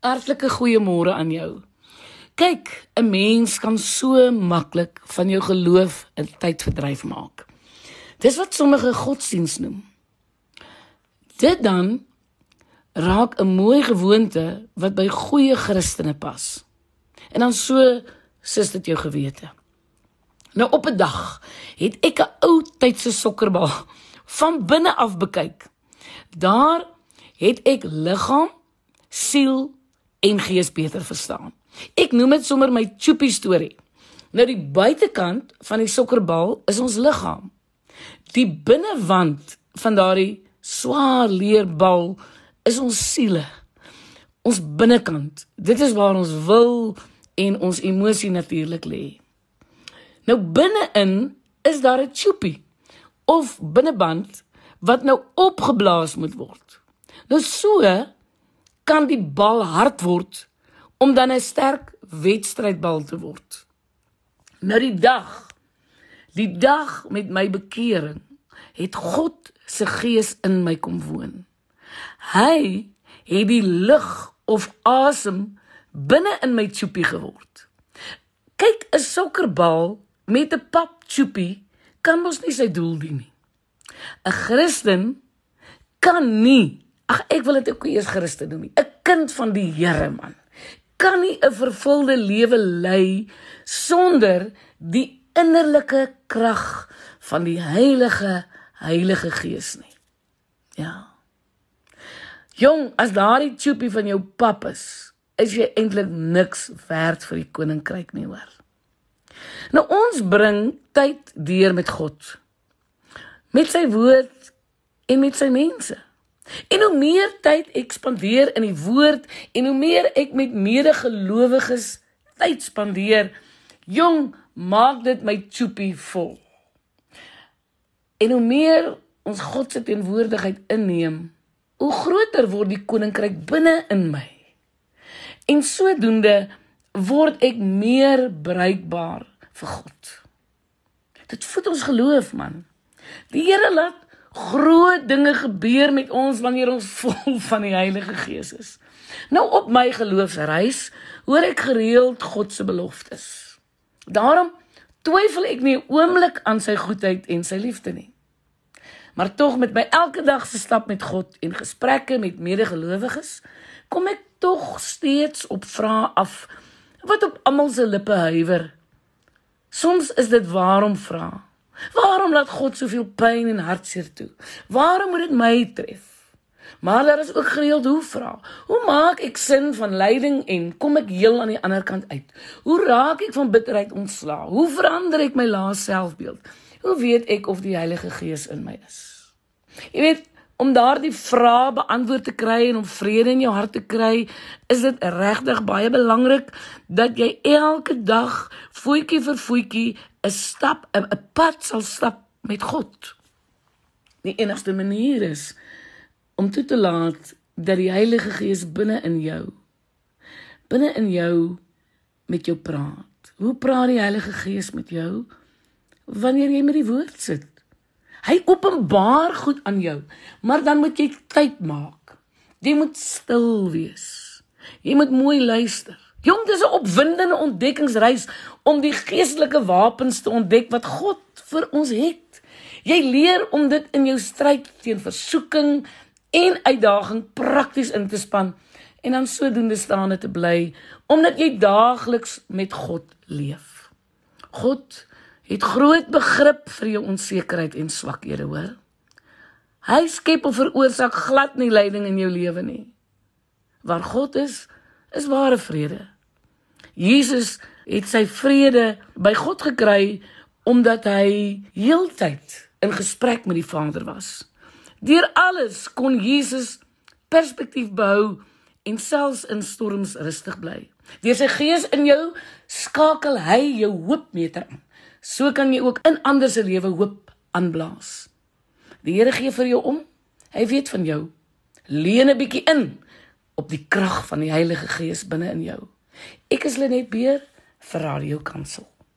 Hartlike goeiemôre aan jou. Kyk, 'n mens kan so maklik van jou geloof 'n tydverdryf maak. Dis wat sommige godsdiens noem. Dit dan raak 'n mooi gewoonte wat by goeie Christene pas. En dan so sis dit jou gewete. Nou op 'n dag het ek 'n ou tydse sokkerbal van binne af bekyk. Daar het ek liggaam, siel en gees beter verstaan. Ek noem dit sommer my choopie storie. Nou die buitekant van die sokkerbal is ons liggaam. Die binnewand van daardie swaar leerbal is ons siele. Ons binnekant. Dit is waar ons wil en ons emosie natuurlik lê. Nou binne-in is daar 'n choopie of binneband wat nou opgeblaas moet word. Nou so kan die bal hard word om dan 'n sterk wedstrydbal te word. Nou die dag die dag met my bekering het God se gees in my kom woon. Hy het die lug of asem binne in my choopie geword. Kyk, 'n sokkerbal met 'n pap choopie kan mos nie sy doel dien nie. 'n Christen kan nie Ag ek wil dit ook eers Christen noem. 'n Kind van die Here man. Kan nie 'n vervulde lewe lei sonder die innerlike krag van die Heilige Heilige Gees nie. Ja. Jong, as daardie choopie van jou pap is, is jy eintlik niks werd vir die koninkryk nie, hoor. Nou ons bring tyd deur met God. Met sy woord en met sy mense. En hoe meer tyd ek spandeer in die woord en hoe meer ek met medegelowiges tyd spandeer, jong, maak dit my choopie vol. En hoe meer ons God se teenwoordigheid inneem, hoe groter word die koninkryk binne in my. En sodoende word ek meer bruikbaar vir God. Dit voed ons geloof, man. Die Here laat groot dinge gebeur met ons wanneer ons vol van die Heilige Gees is. Nou op my geloofsreis hoor ek gereeld God se beloftes. Daarom twyfel ek nie 'n oomblik aan sy goedheid en sy liefde nie. Maar tog met my elke dag se stap met God en gesprekke met medegelowiges, kom ek tog steeds op vrae af wat op almal se lippe huiwer. Soms is dit waarom vra? Waarom laat God soveel pyn en hartseer toe? Waarom moet dit my tref? Maar daar is ook gereeld hoe vra. Hoe maak ek sin van lyding en kom ek heel aan die ander kant uit? Hoe raak ek van bitterheid ontslae? Hoe verander ek my laaste selfbeeld? Hoe weet ek of die Heilige Gees in my is? Jy weet, om daardie vrae beantwoord te kry en om vrede in jou hart te kry, is dit regtig baie belangrik dat jy elke dag voetjie vir voetjie 'n stap 'n pad sal stap met God. Die enigste manier is om toe te laat dat die Heilige Gees binne in jou binne in jou met jou praat. Hoe praat die Heilige Gees met jou wanneer jy met die woord sit? Hy openbaar goed aan jou, maar dan moet jy tyd maak. Jy moet stil wees. Jy moet mooi luister. Jong, dis 'n opwindende ontdekkingsreis om die geestelike wapens te ontdek wat God vir ons het. Jy leer om dit in jou stryd teen versoeking en uitdaging prakties in te span en dan sodoende staande te bly omdat jy daagliks met God leef. God het groot begrip vir jou onsekerheid en swakhede, hoor. Hy skep of veroorsaak glad nie lyding in jou lewe nie. Waar God is, is ware vrede. Jesus het sy vrede by God gekry omdat hy heeltyd in gesprek met die Vader was. Deur alles kon Jesus perspektief behou en selfs in storms rustig bly. Deur sy gees in jou skakel hy jou hoopmeter aan so kan jy ook in ander se lewe hoop aanblaas. Die Here gee vir jou om. Hy weet van jou. Leen 'n bietjie in op die krag van die Heilige Gees binne in jou. Ek is Lenet Beer vir Radio Kansel.